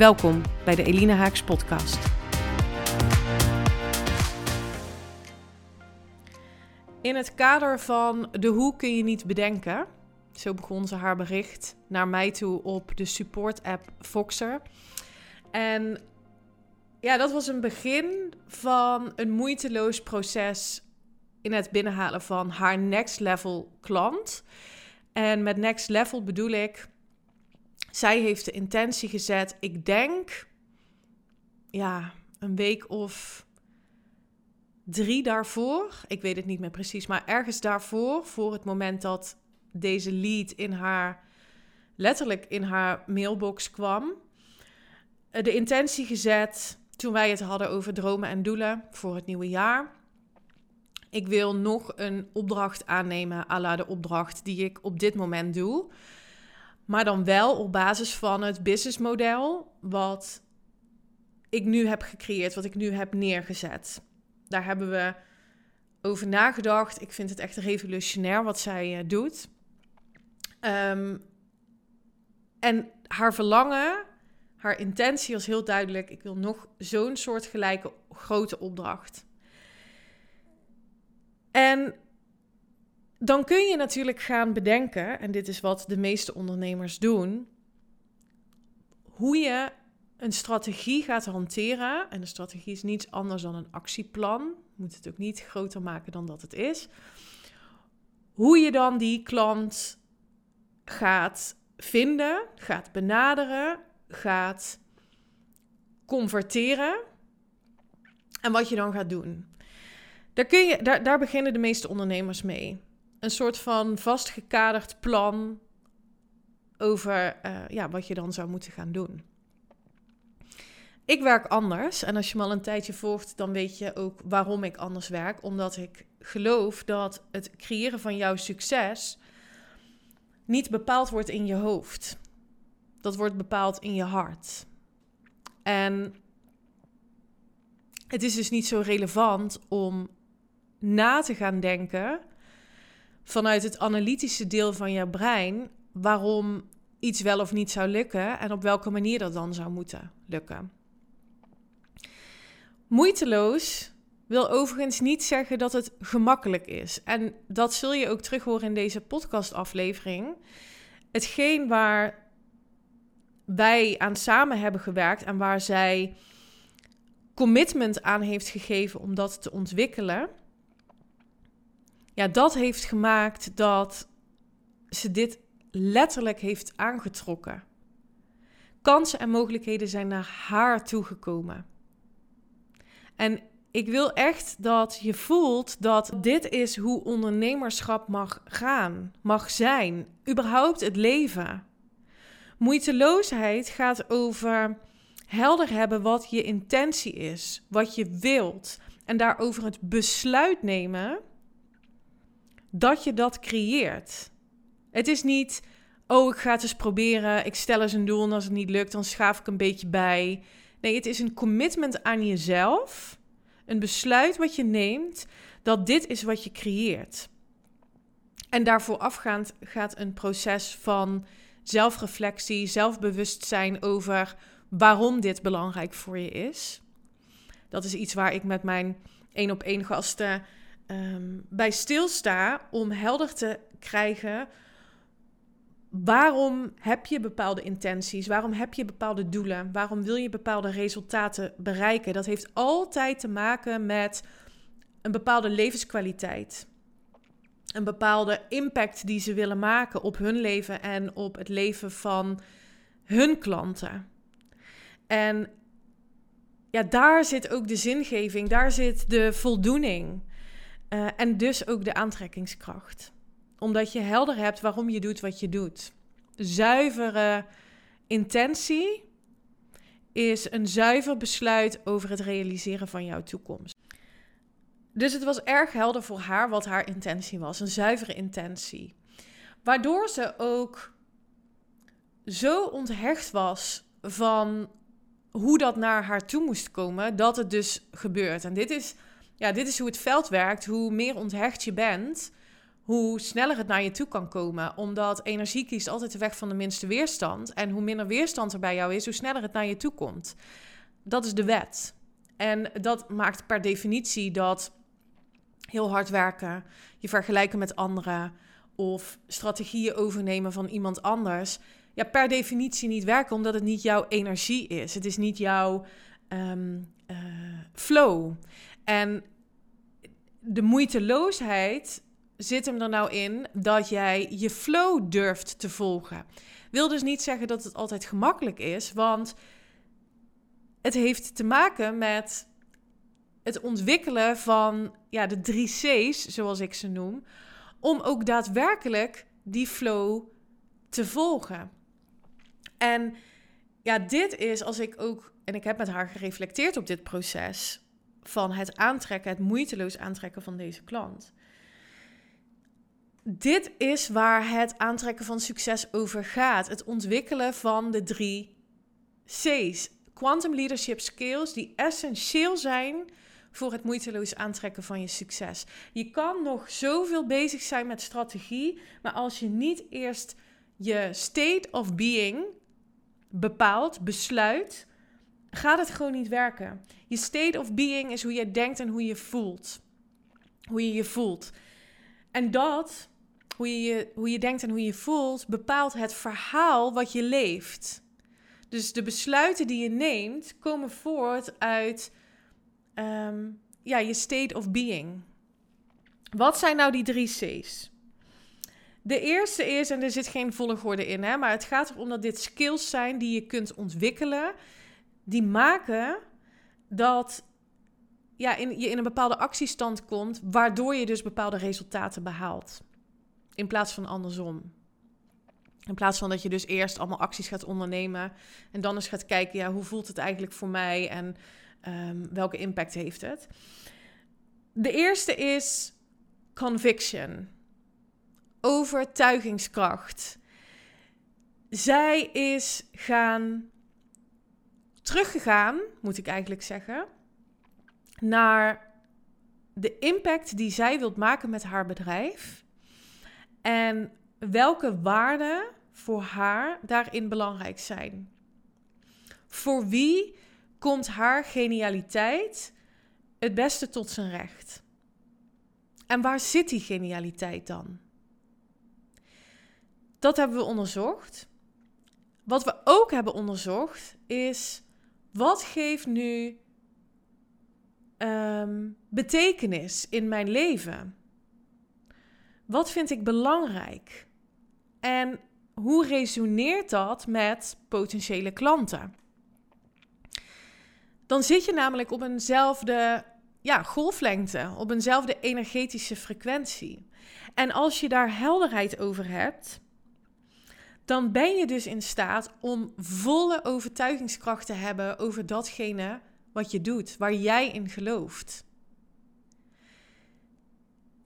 Welkom bij de Elina Haaks podcast. In het kader van de hoe kun je niet bedenken, zo begon ze haar bericht naar mij toe op de support app Voxer. En ja, dat was een begin van een moeiteloos proces in het binnenhalen van haar next level klant. En met next level bedoel ik zij heeft de intentie gezet. Ik denk, ja, een week of drie daarvoor. Ik weet het niet meer precies, maar ergens daarvoor, voor het moment dat deze lead in haar, letterlijk in haar mailbox kwam, eh, de intentie gezet toen wij het hadden over dromen en doelen voor het nieuwe jaar. Ik wil nog een opdracht aannemen, à la de opdracht die ik op dit moment doe. Maar dan wel op basis van het businessmodel wat ik nu heb gecreëerd, wat ik nu heb neergezet. Daar hebben we over nagedacht. Ik vind het echt revolutionair wat zij uh, doet. Um, en haar verlangen, haar intentie was heel duidelijk. Ik wil nog zo'n soort gelijke grote opdracht. En dan kun je natuurlijk gaan bedenken, en dit is wat de meeste ondernemers doen, hoe je een strategie gaat hanteren. En een strategie is niets anders dan een actieplan. Je moet het ook niet groter maken dan dat het is. Hoe je dan die klant gaat vinden, gaat benaderen, gaat converteren. En wat je dan gaat doen. Daar, kun je, daar, daar beginnen de meeste ondernemers mee een soort van vastgekaderd plan over uh, ja, wat je dan zou moeten gaan doen. Ik werk anders en als je me al een tijdje volgt, dan weet je ook waarom ik anders werk. Omdat ik geloof dat het creëren van jouw succes niet bepaald wordt in je hoofd. Dat wordt bepaald in je hart. En het is dus niet zo relevant om na te gaan denken vanuit het analytische deel van je brein waarom iets wel of niet zou lukken en op welke manier dat dan zou moeten lukken. Moeiteloos wil overigens niet zeggen dat het gemakkelijk is. En dat zul je ook terug horen in deze podcastaflevering. Hetgeen waar wij aan samen hebben gewerkt en waar zij commitment aan heeft gegeven om dat te ontwikkelen, ja, dat heeft gemaakt dat ze dit letterlijk heeft aangetrokken. Kansen en mogelijkheden zijn naar haar toegekomen. En ik wil echt dat je voelt dat dit is hoe ondernemerschap mag gaan, mag zijn, überhaupt het leven. Moeiteloosheid gaat over helder hebben wat je intentie is, wat je wilt en daarover het besluit nemen dat je dat creëert. Het is niet, oh, ik ga het eens proberen, ik stel eens een doel en als het niet lukt, dan schaaf ik een beetje bij. Nee, het is een commitment aan jezelf, een besluit wat je neemt, dat dit is wat je creëert. En daarvoor afgaand gaat een proces van zelfreflectie, zelfbewustzijn over waarom dit belangrijk voor je is. Dat is iets waar ik met mijn één op één gasten um, bij stilsta om helder te krijgen waarom heb je bepaalde intenties, waarom heb je bepaalde doelen, waarom wil je bepaalde resultaten bereiken. Dat heeft altijd te maken met een bepaalde levenskwaliteit. Een bepaalde impact die ze willen maken op hun leven en op het leven van hun klanten. En ja, daar zit ook de zingeving, daar zit de voldoening. Uh, en dus ook de aantrekkingskracht. Omdat je helder hebt waarom je doet wat je doet. Zuivere intentie is een zuiver besluit over het realiseren van jouw toekomst. Dus het was erg helder voor haar wat haar intentie was, een zuivere intentie. Waardoor ze ook zo onthecht was van hoe dat naar haar toe moest komen, dat het dus gebeurt. En dit is, ja, dit is hoe het veld werkt. Hoe meer onthecht je bent, hoe sneller het naar je toe kan komen. Omdat energie kiest altijd de weg van de minste weerstand. En hoe minder weerstand er bij jou is, hoe sneller het naar je toe komt. Dat is de wet. En dat maakt per definitie dat heel hard werken, je vergelijken met anderen of strategieën overnemen van iemand anders, ja, per definitie niet werken, omdat het niet jouw energie is. Het is niet jouw um, flow. En de moeiteloosheid zit hem er nou in dat jij je flow durft te volgen. Wil dus niet zeggen dat het altijd gemakkelijk is, want het heeft te maken met het ontwikkelen van ja, de drie C's, zoals ik ze noem, om ook daadwerkelijk die flow te volgen. En ja, dit is als ik ook, en ik heb met haar gereflecteerd op dit proces van het aantrekken, het moeiteloos aantrekken van deze klant. Dit is waar het aantrekken van succes over gaat. Het ontwikkelen van de drie C's. Quantum Leadership Skills die essentieel zijn voor het moeiteloos aantrekken van je succes. Je kan nog zoveel bezig zijn met strategie, maar als je niet eerst je state of being bepaalt, besluit, gaat het gewoon niet werken. Je state of being is hoe je denkt en hoe je voelt. Hoe je je voelt. En dat, hoe je, hoe je denkt en hoe je voelt, bepaalt het verhaal wat je leeft. Dus de besluiten die je neemt komen voort uit um, ja, je state of being. Wat zijn nou die drie C's? De eerste is, en er zit geen volgorde in, hè, maar het gaat erom dat dit skills zijn die je kunt ontwikkelen, die maken dat ja, in, je in een bepaalde actiestand komt, waardoor je dus bepaalde resultaten behaalt. In plaats van andersom. In plaats van dat je dus eerst allemaal acties gaat ondernemen en dan eens gaat kijken, ja, hoe voelt het eigenlijk voor mij en um, welke impact heeft het? De eerste is conviction, overtuigingskracht. Zij is gaan teruggegaan, moet ik eigenlijk zeggen, naar de impact die zij wilt maken met haar bedrijf en welke waarden voor haar daarin belangrijk zijn. Voor wie komt haar genialiteit het beste tot zijn recht. En waar zit die genialiteit dan? Dat hebben we onderzocht. Wat we ook hebben onderzocht is wat geeft nu um, betekenis in mijn leven? Wat vind ik belangrijk? En hoe resoneert dat met potentiële klanten? dan zit je namelijk op eenzelfde ja, golflengte, op eenzelfde energetische frequentie. En als je daar helderheid over hebt, dan ben je dus in staat om volle overtuigingskracht te hebben over datgene wat je doet, waar jij in gelooft.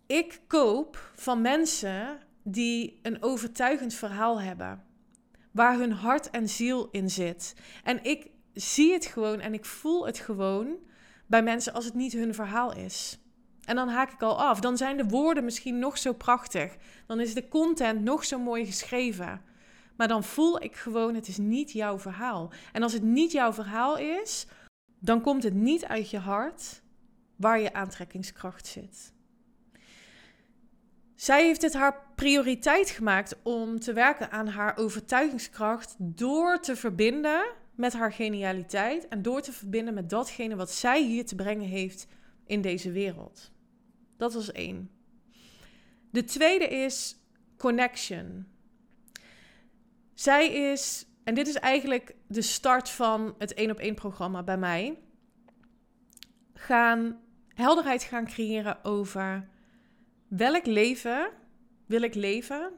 Ik koop van mensen die een overtuigend verhaal hebben, waar hun hart en ziel in zit. En ik zie het gewoon en ik voel het gewoon bij mensen als het niet hun verhaal is. En dan haak ik al af. Dan zijn de woorden misschien nog zo prachtig. Dan is de content nog zo mooi geschreven. Maar dan voel ik gewoon, het is niet jouw verhaal. En als het niet jouw verhaal is, dan komt het niet uit je hart waar je aantrekkingskracht zit. Zij heeft het haar prioriteit gemaakt om te werken aan haar overtuigingskracht door te verbinden met haar genialiteit en door te verbinden met datgene wat zij hier te brengen heeft in deze wereld. Dat was één. De tweede is connection. Zij is, en dit is eigenlijk de start van het één op één programma bij mij, gaan helderheid gaan creëren over welk leven wil ik leven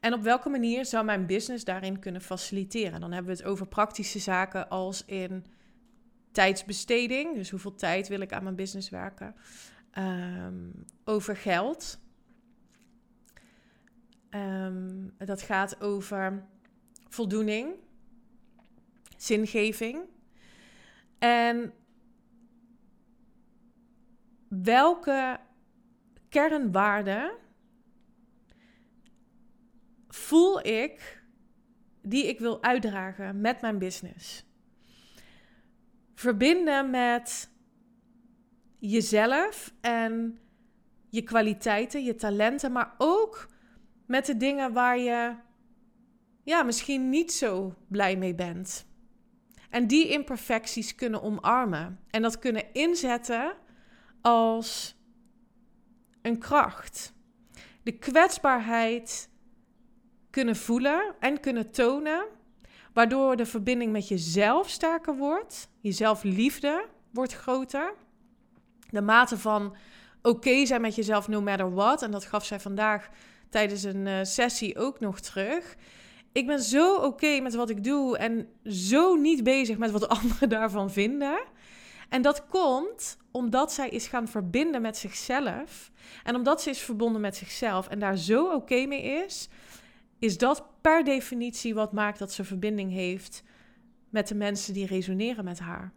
En op welke manier zou mijn business daarin kunnen faciliteren? Dan hebben we het over praktische zaken als in tijdsbesteding. Dus hoeveel tijd wil ik aan mijn business werken? Ehm, over geld. Um, dat gaat over voldoening, zingeving. En welke kernwaarden voel ik die ik wil uitdragen met mijn business? Verbinden met jezelf en je kwaliteiten, je talenten, maar ook met de dingen waar je ja, misschien niet zo blij mee bent. En die imperfecties kunnen omarmen en dat kunnen inzetten als een kracht. De kwetsbaarheid kunnen voelen en kunnen tonen, waardoor de verbinding met jezelf sterker wordt, jezelf liefde wordt groter, de mate van oké zijn met jezelf no matter what. En dat gaf zij vandaag tijdens een uh, sessie ook nog terug. Ik ben zo oké met wat ik doe en zo niet bezig met wat anderen daarvan vinden. En dat komt omdat zij is gaan verbinden met zichzelf. En omdat ze is verbonden met zichzelf en daar zo oké mee is, is dat per definitie wat maakt dat ze verbinding heeft met de mensen die resoneren met haar.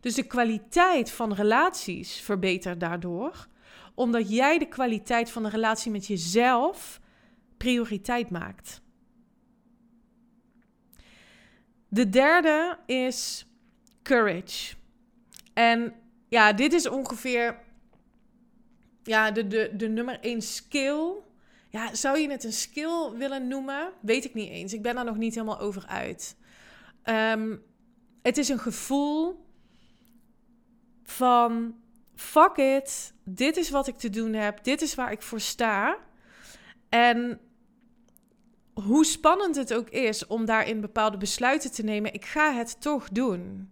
Dus de kwaliteit van relaties verbetert daardoor, omdat jij de kwaliteit van de relatie met jezelf prioriteit maakt. De derde is courage. En ja, dit is ongeveer ja, de, de, de nummer één skill. Ja, zou je het een skill willen noemen? Weet ik niet eens. Ik ben daar nog niet helemaal over uit. Um, het is een gevoel van fuck it, dit is wat ik te doen heb, dit is waar ik voor sta. En hoe spannend het ook is om daarin bepaalde besluiten te nemen, ik ga het toch doen.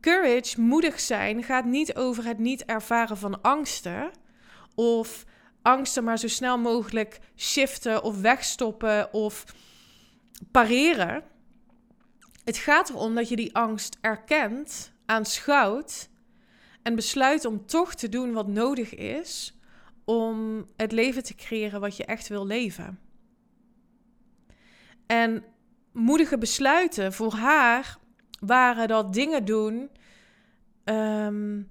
Courage, moedig zijn, gaat niet over het niet ervaren van angsten of angsten maar zo snel mogelijk shiften of wegstoppen of pareren. Het gaat erom dat je die angst erkent, aanschouwt en besluit om toch te doen wat nodig is om het leven te creëren wat je echt wil leven. En moedige besluiten voor haar waren dat dingen doen um,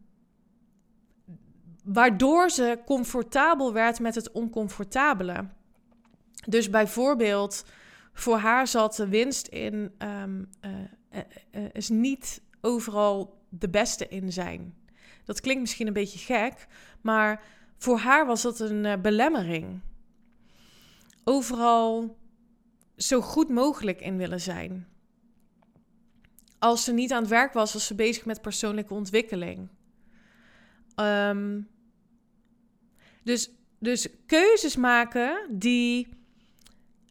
waardoor ze comfortabel werd met het oncomfortabele. Dus bijvoorbeeld, voor haar zat de winst in, um, uh, uh, uh, is niet overal de beste in zijn. Dat klinkt misschien een beetje gek, maar voor haar was dat een uh, belemmering. Overal zo goed mogelijk in willen zijn. Als ze niet aan het werk was, was ze bezig met persoonlijke ontwikkeling. Um, dus, dus keuzes maken die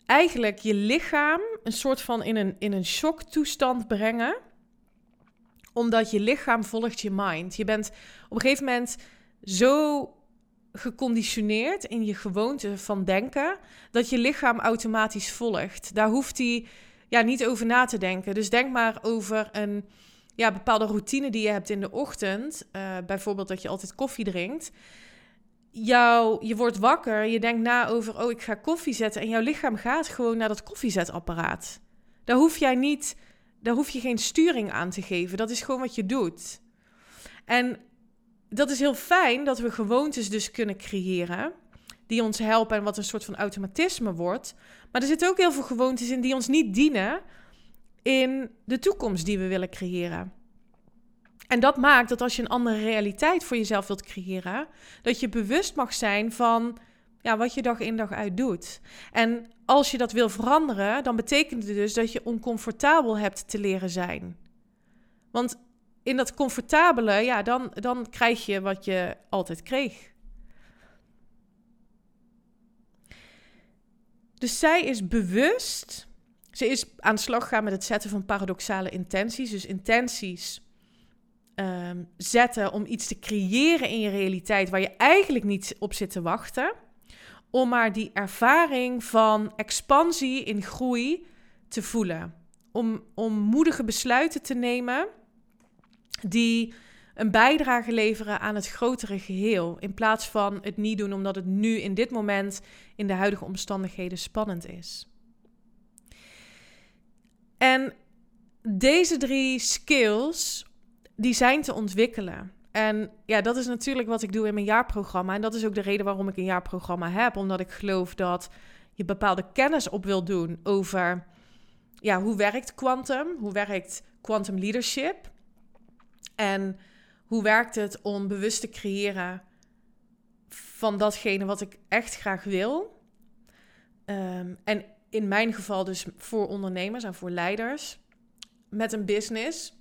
eigenlijk je lichaam een soort van in een, in een shocktoestand brengen omdat je lichaam volgt je mind. Je bent op een gegeven moment zo geconditioneerd in je gewoonte van denken dat je lichaam automatisch volgt. Daar hoeft hij ja, niet over na te denken. Dus denk maar over een ja, bepaalde routine die je hebt in de ochtend. Uh, bijvoorbeeld dat je altijd koffie drinkt. Jou, je wordt wakker, je denkt na over, oh, ik ga koffie zetten. En jouw lichaam gaat gewoon naar dat koffiezetapparaat. Daar hoef jij niet daar hoef je geen sturing aan te geven. Dat is gewoon wat je doet. En dat is heel fijn dat we gewoontes dus kunnen creëren. Die ons helpen en wat een soort van automatisme wordt. Maar er zitten ook heel veel gewoontes in die ons niet dienen in de toekomst die we willen creëren. En dat maakt dat als je een andere realiteit voor jezelf wilt creëren, dat je bewust mag zijn van ja, wat je dag in dag uit doet. En als je dat wil veranderen, dan betekent het dus dat je oncomfortabel hebt te leren zijn. Want in dat comfortabele, ja, dan, dan krijg je wat je altijd kreeg. Dus zij is bewust, ze is aan de slag gegaan met het zetten van paradoxale intenties. Dus intenties um, zetten om iets te creëren in je realiteit waar je eigenlijk niet op zit te wachten om maar die ervaring van expansie in groei te voelen. Om, om moedige besluiten te nemen die een bijdrage leveren aan het grotere geheel. In plaats van het niet doen omdat het nu in dit moment in de huidige omstandigheden spannend is. En deze drie skills, die zijn te ontwikkelen. En ja, dat is natuurlijk wat ik doe in mijn jaarprogramma. En dat is ook de reden waarom ik een jaarprogramma heb. Omdat ik geloof dat je bepaalde kennis op wil doen over ja, hoe werkt quantum? Hoe werkt quantum leadership? En hoe werkt het om bewust te creëren van datgene wat ik echt graag wil? Ehm, en in mijn geval dus voor ondernemers en voor leiders met een business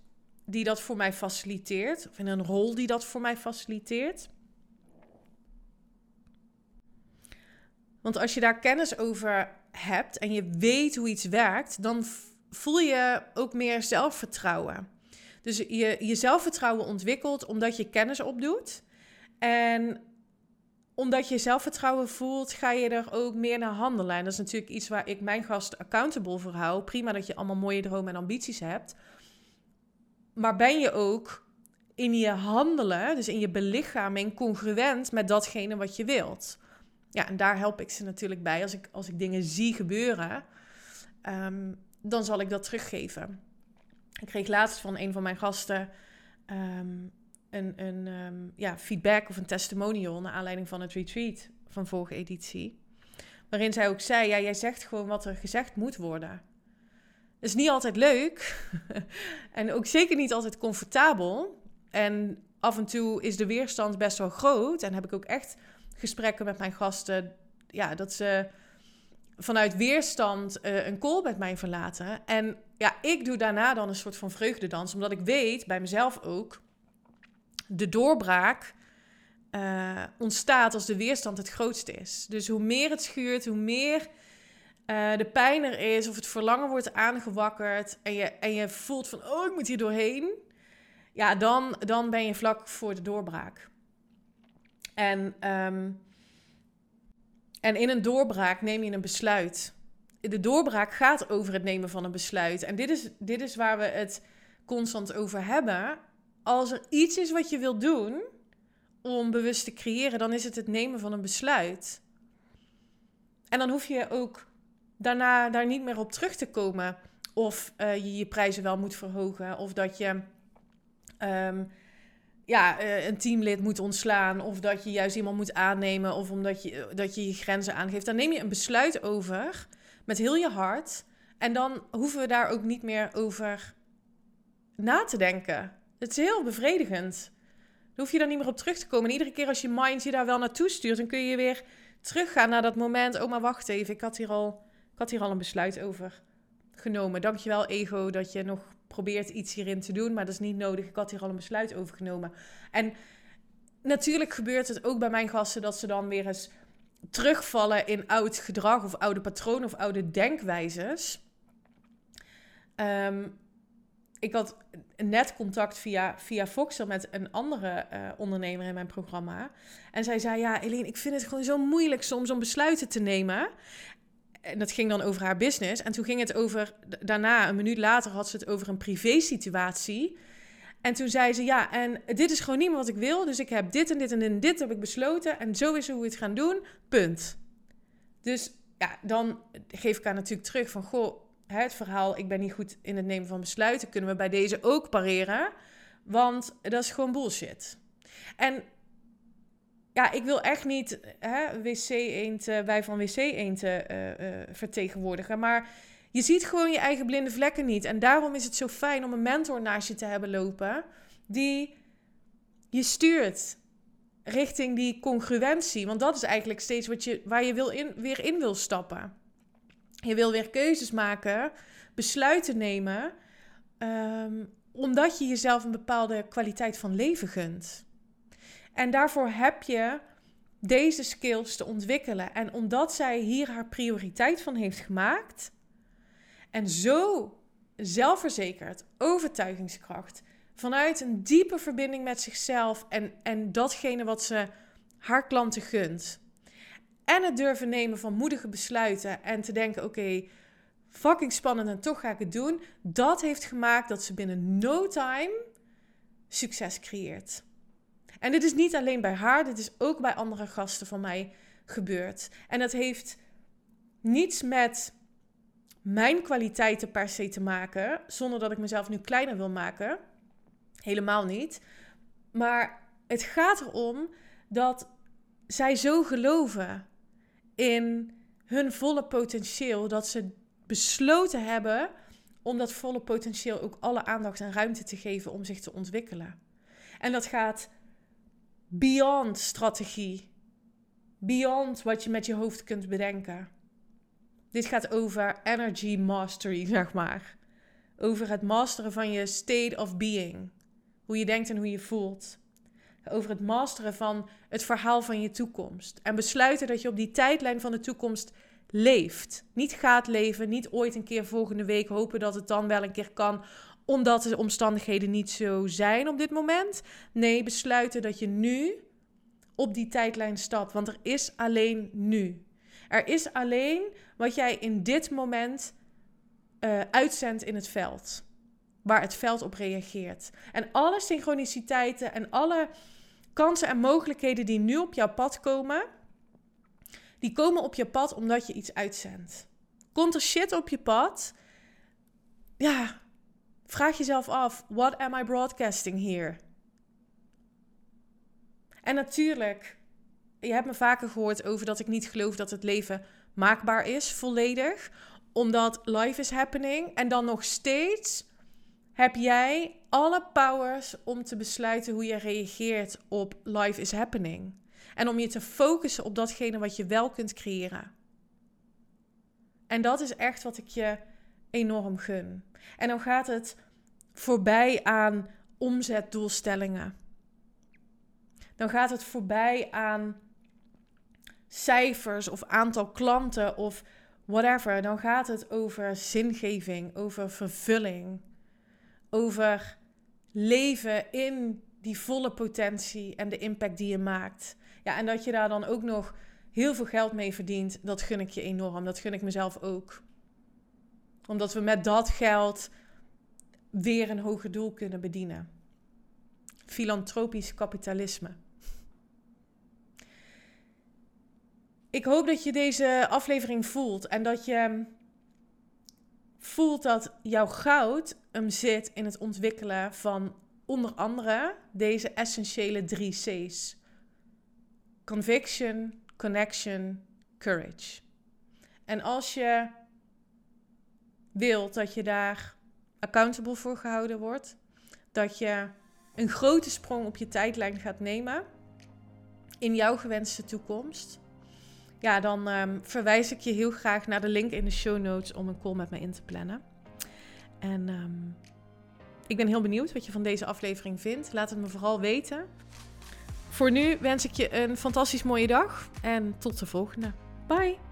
die dat voor mij faciliteert, of in een rol die dat voor mij faciliteert. Want als je daar kennis over hebt en je weet hoe iets werkt, dan voel je ook meer zelfvertrouwen. Dus je, je zelfvertrouwen ontwikkelt omdat je kennis opdoet. En omdat je zelfvertrouwen voelt, ga je er ook meer naar handelen. En dat is natuurlijk iets waar ik mijn gast accountable voor hou. Prima dat je allemaal mooie dromen en ambities hebt. Maar ben je ook in je handelen, dus in je belichaming, congruent met datgene wat je wilt? Ja, en daar help ik ze natuurlijk bij. Als ik, als ik dingen zie gebeuren, ehm, dan zal ik dat teruggeven. Ik kreeg laatst van een van mijn gasten ehm, een, een um, ja, feedback of een testimonial naar aanleiding van het retreat van vorige editie. Waarin zij ook zei: Ja, jij zegt gewoon wat er gezegd moet worden. Is niet altijd leuk en ook zeker niet altijd comfortabel. En af en toe is de weerstand best wel groot. En heb ik ook echt gesprekken met mijn gasten. Ja, dat ze vanuit weerstand uh, een call met mij verlaten. En ja, ik doe daarna dan een soort van vreugdedans, omdat ik weet bij mezelf ook de doorbraak uh, ontstaat als de weerstand het grootste is. Dus hoe meer het schuurt, hoe meer uh, de pijn er is of het verlangen wordt aangewakkerd en je, en je voelt van, oh, ik moet hier doorheen. Ja, dan, dan ben je vlak voor de doorbraak. En, um, en in een doorbraak neem je een besluit. De doorbraak gaat over het nemen van een besluit. En dit is, dit is waar we het constant over hebben als er iets is wat je wilt doen om bewust te creëren, dan is het het nemen van een besluit. En dan hoef je ook daarna daar niet meer op terug te komen. Of uh, je je prijzen wel moet verhogen. Of dat je um, ja, uh, een teamlid moet ontslaan. Of dat je juist iemand moet aannemen. Of omdat je, dat je je grenzen aangeeft. Dan neem je een besluit over met heel je hart. En dan hoeven we daar ook niet meer over na te denken. Het is heel bevredigend. Dan hoef je daar niet meer op terug te komen. En iedere keer als je mind je daar wel naartoe stuurt, dan kun je weer teruggaan naar dat moment. Oh, maar wacht even, ik had hier al, ik had hier al een besluit over genomen. Dankjewel, ego, dat je nog probeert iets hierin te doen. Maar dat is niet nodig. Ik had hier al een besluit over genomen. En natuurlijk gebeurt het ook bij mijn gasten dat ze dan weer eens terugvallen in oud gedrag of oude patronen of oude denkwijzes. Um, ik had net contact via, via Voxel met een andere uh, ondernemer in mijn programma. En zij zei: Ja, Eline, ik vind het gewoon zo moeilijk soms om besluiten te nemen. En dat ging dan over haar business. En toen ging het over, daarna, een minuut later, had ze het over een privé-situatie. En toen zei ze: Ja, en dit is gewoon niet wat ik wil. Dus ik heb dit en dit en dit, en dit heb ik besloten. En zo is hoe we het gaan doen. Punt. Dus ja, dan geef ik haar natuurlijk terug van: Goh het verhaal, ik ben niet goed in het nemen van besluiten, kunnen we bij deze ook pareren. Want dat is gewoon bullshit. En ja, ik wil echt niet wc-eend, uh, wij van wc-eend uh, uh, vertegenwoordigen. Maar je ziet gewoon je eigen blinde vlekken niet. En daarom is het zo fijn om een mentor naast je te hebben lopen. Die je stuurt richting die congruentie. Want dat is eigenlijk steeds wat je, waar je wil in, weer in wil stappen. Je wil weer keuzes maken, besluiten nemen, ehm, omdat je jezelf een bepaalde kwaliteit van leven gunt. En daarvoor heb je deze skills te ontwikkelen. En omdat zij hier haar prioriteit van heeft gemaakt en zo zelfverzekerd, overtuigingskracht, vanuit een diepe verbinding met zichzelf en, en datgene wat ze haar klanten gunt en het durven nemen van moedige besluiten en te denken: oké, fucking spannend en toch ga ik het doen. Dat heeft gemaakt dat ze binnen no time succes creëert. En dit is niet alleen bij haar, dit is ook bij andere gasten van mij gebeurd. En dat heeft niets met mijn kwaliteiten per se te maken, zonder dat ik mezelf nu kleiner wil maken. Helemaal niet. Maar het gaat erom dat zij zo geloven in hun volle potentieel dat ze besloten hebben om dat volle potentieel ook alle aandacht en ruimte te geven om zich te ontwikkelen. En dat gaat beyond strategie, beyond wat je met je hoofd kunt bedenken. Dit gaat over energy mastery, zeg maar. Over het masteren van je state of being. Hoe je denkt en hoe je voelt. Over het masteren van het verhaal van je toekomst. En besluiten dat je op die tijdlijn van de toekomst leeft. Niet gaat leven, niet ooit een keer volgende week hopen dat het dan wel een keer kan, omdat de omstandigheden niet zo zijn op dit moment. Nee, besluiten dat je nu op die tijdlijn stapt, want er is alleen nu. Er is alleen wat jij in dit moment uh, uitzendt in het veld. Waar het veld op reageert. En alle synchroniciteiten en alle kansen en mogelijkheden die nu op jouw pad komen, die komen op je pad omdat je iets uitzendt. Komt er shit op je pad? Ja, vraag jezelf af: what am I broadcasting here? En natuurlijk, je hebt me vaker gehoord over dat ik niet geloof dat het leven maakbaar is, volledig. Omdat life is happening. En dan nog steeds heb jij alle powers om te besluiten hoe je reageert op life is happening. En om je te focussen op datgene wat je wel kunt creëren. En dat is echt wat ik je enorm gun. En dan gaat het voorbij aan omzetdoelstellingen. Dan gaat het voorbij aan cijfers of aantal klanten of whatever. Dan gaat het over zingeving, over vervulling, over leven in die volle potentie en de impact die je maakt. Ja, en dat je daar dan ook nog heel veel geld mee verdient, dat gun ik je enorm. Dat gun ik mezelf ook. Omdat we met dat geld weer een hoger doel kunnen bedienen. Filantropisch kapitalisme. Ik hoop dat je deze aflevering voelt en dat je voelt dat jouw goud hem zit in het ontwikkelen van onder andere deze essentiële drie C's. Conviction, connection, courage. En als je wilt dat je daar accountable voor gehouden wordt, dat je een grote sprong op je tijdlijn gaat nemen in jouw gewenste toekomst, ja, dan um, verwijs ik je heel graag naar de link in de show notes om een call met mij in te plannen. En um, ik ben heel benieuwd wat je van deze aflevering vindt. Laat het me vooral weten. Voor nu wens ik je een fantastisch mooie dag en tot de volgende. Bye!